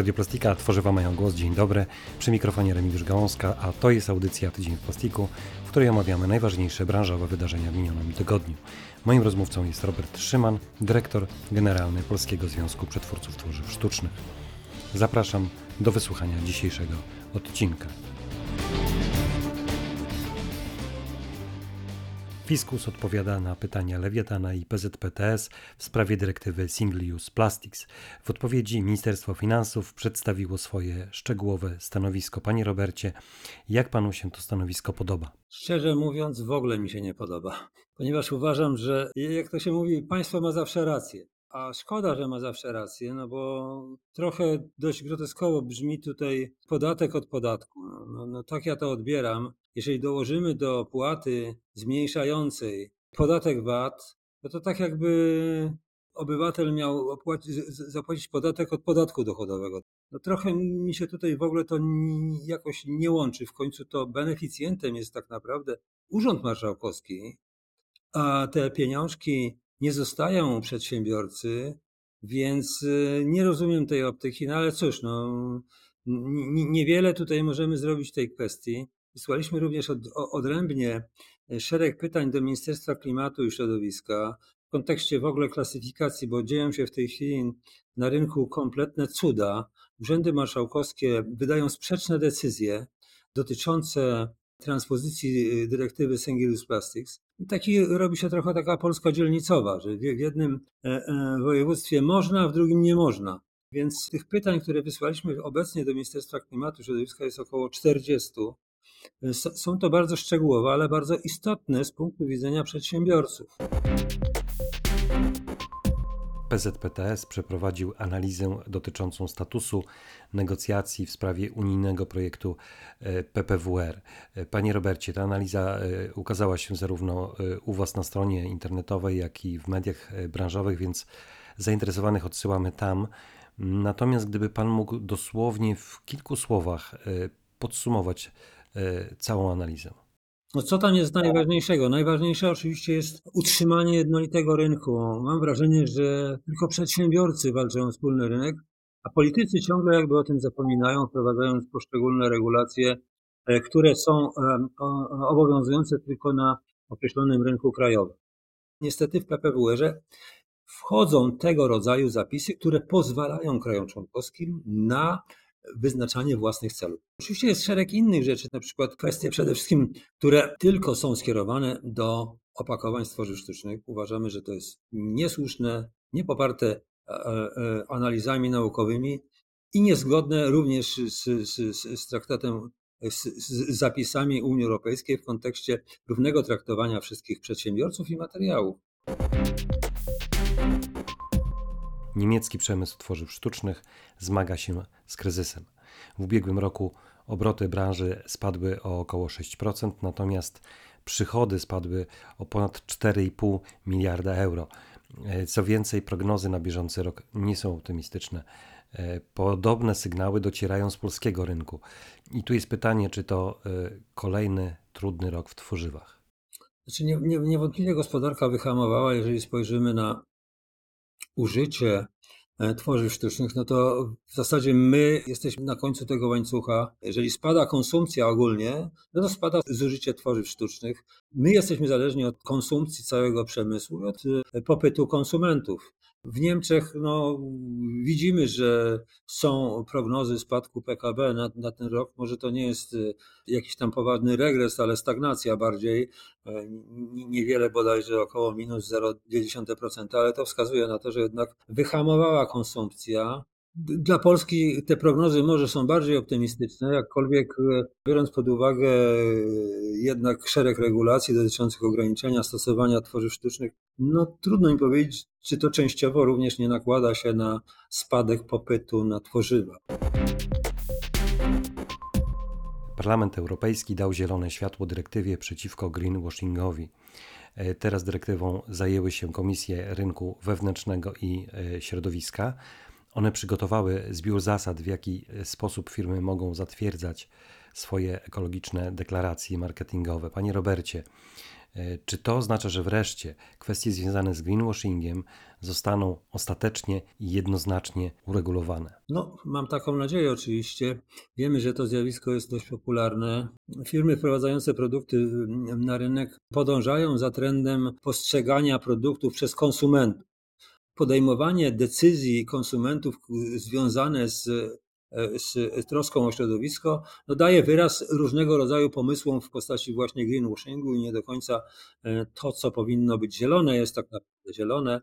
Radioplastika, tworzywa mają głos. Dzień dobry. Przy mikrofonie Remigiusz Gałązka, a to jest audycja Tydzień w Plastiku, w której omawiamy najważniejsze branżowe wydarzenia w minionym tygodniu. Moim rozmówcą jest Robert Szyman, dyrektor generalny Polskiego Związku Przetwórców Tworzyw Sztucznych. Zapraszam do wysłuchania dzisiejszego odcinka. Fiskus odpowiada na pytania Lewiatana i PZPTS w sprawie dyrektywy Single Use Plastics. W odpowiedzi Ministerstwo Finansów przedstawiło swoje szczegółowe stanowisko. Panie Robercie, jak panu się to stanowisko podoba? Szczerze mówiąc, w ogóle mi się nie podoba, ponieważ uważam, że jak to się mówi, państwo ma zawsze rację. A szkoda, że ma zawsze rację, no bo trochę dość groteskowo brzmi tutaj podatek od podatku. No, no, no tak ja to odbieram. Jeżeli dołożymy do opłaty zmniejszającej podatek VAT, no to tak jakby obywatel miał zapłacić podatek od podatku dochodowego. No trochę mi się tutaj w ogóle to jakoś nie łączy. W końcu to beneficjentem jest tak naprawdę Urząd Marszałkowski, a te pieniążki nie zostają przedsiębiorcy, więc y, nie rozumiem tej optyki, no ale cóż, no, niewiele tutaj możemy zrobić w tej kwestii. Wysłaliśmy również od, odrębnie e, szereg pytań do Ministerstwa Klimatu i Środowiska w kontekście w ogóle klasyfikacji, bo dzieją się w tej chwili na rynku kompletne cuda. Urzędy marszałkowskie wydają sprzeczne decyzje dotyczące transpozycji y, dyrektywy Single Use Plastics. Taki robi się trochę taka Polska dzielnicowa, że w jednym e, e, województwie można, w drugim nie można. Więc tych pytań, które wysłaliśmy obecnie do Ministerstwa Klimatu i Środowiska jest około 40. Są to bardzo szczegółowe, ale bardzo istotne z punktu widzenia przedsiębiorców. PZPTS przeprowadził analizę dotyczącą statusu negocjacji w sprawie unijnego projektu e, PPWR. E, panie Robercie, ta analiza e, ukazała się zarówno u Was na stronie internetowej, jak i w mediach branżowych, więc zainteresowanych odsyłamy tam. Natomiast gdyby Pan mógł dosłownie w kilku słowach podsumować całą analizę. No co tam jest najważniejszego? Najważniejsze oczywiście jest utrzymanie jednolitego rynku. Mam wrażenie, że tylko przedsiębiorcy walczą o wspólny rynek, a politycy ciągle jakby o tym zapominają, wprowadzając poszczególne regulacje, e, które są e, obowiązujące tylko na określonym rynku krajowym. Niestety w PPWR-ze wchodzą tego rodzaju zapisy, które pozwalają krajom członkowskim na wyznaczanie własnych celów. Oczywiście jest szereg innych rzeczy, na przykład kwestie przede wszystkim, które tylko są skierowane do opakowań stworzyw sztucznych. Uważamy, że to jest niesłuszne, niepoparte e, e, analizami naukowymi i niezgodne również z, z, z traktatem, z, z zapisami Unii Europejskiej w kontekście równego traktowania wszystkich przedsiębiorców i materiałów. Niemiecki przemysł tworzyw sztucznych zmaga się z kryzysem. W ubiegłym roku obroty branży spadły o około 6%, natomiast przychody spadły o ponad 4,5 miliarda euro. Co więcej, prognozy na bieżący rok nie są optymistyczne. Podobne sygnały docierają z polskiego rynku. I tu jest pytanie, czy to e, kolejny trudny rok w tworzywach. Znaczy nie, nie, niewątpliwie gospodarka wyhamowała, jeżeli spojrzymy na użycie e, tworzyw sztucznych, no to w zasadzie my jesteśmy na końcu tego łańcucha. Jeżeli spada konsumpcja ogólnie, no to spada zużycie tworzyw sztucznych. My jesteśmy zależni od konsumpcji całego przemysłu, od e, popytu konsumentów. W Niemczech no, widzimy, że są prognozy spadku PKB na, na, ten rok. Może to nie jest y, jakiś tam poważny regres, ale stagnacja bardziej. E, niewiele bodajże około minus 0,2%, ale to wskazuje na to, że jednak wyhamowała konsumpcja. Dla Polski te prognozy może są bardziej optymistyczne, jakkolwiek e, biorąc pod uwagę e, jednak szereg regulacji dotyczących ograniczenia stosowania tworzyw sztucznych, no trudno mi powiedzieć, czy to częściowo również nie nakłada się na spadek popytu na tworzywa. Parlament Europejski dał zielone światło dyrektywie przeciwko greenwashingowi. E, teraz dyrektywą zajęły się Komisje Rynku Wewnętrznego i Środowiska. One przygotowały zbiór zasad, w jaki sposób firmy mogą zatwierdzać swoje ekologiczne deklaracje marketingowe. Panie Robercie, E, Czy to oznacza, że wreszcie kwestie związane z greenwashingiem zostaną ostatecznie i jednoznacznie uregulowane? No, mam taką nadzieję oczywiście. Wiemy, że to zjawisko jest dość popularne. Firmy wprowadzające produkty mm, na rynek podążają za trendem postrzegania produktów przez konsumentów. Podejmowanie decyzji konsumentów związane z, e, z troską o środowisko no daje wyraz różnego rodzaju pomysłom w postaci właśnie greenwashingu i nie do końca e, to, co powinno być zielone, jest tak naprawdę zielone.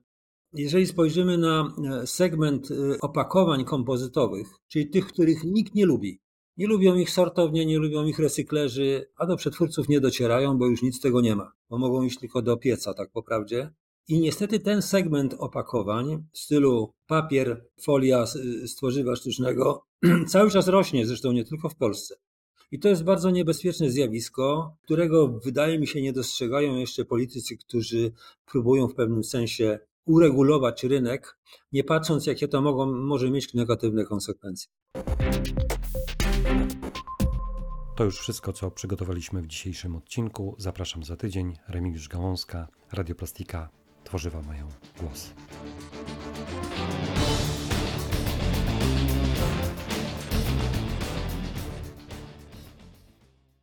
Jeżeli spojrzymy na e, segment opakowań kompozytowych, czyli tych, których nikt nie lubi, nie lubią ich sortownie, nie lubią ich recyklerzy, a do przetwórców nie docierają, bo już nic z tego nie ma, bo mogą iść tylko do pieca, tak po prawdzie. I niestety ten segment opakowań w stylu papier, folia z, tworzywa sztucznego cały czas rośnie, zresztą nie tylko w Polsce. I to jest bardzo niebezpieczne zjawisko, którego wydaje mi się nie dostrzegają jeszcze politycy, którzy próbują w pewnym sensie uregulować rynek, nie patrząc, jakie to mogą, może mieć negatywne konsekwencje. To już wszystko, co przygotowaliśmy w dzisiejszym odcinku. Zapraszam za tydzień. Remigiusz Gałązka, Radioplastika. Tworzywa mają głos.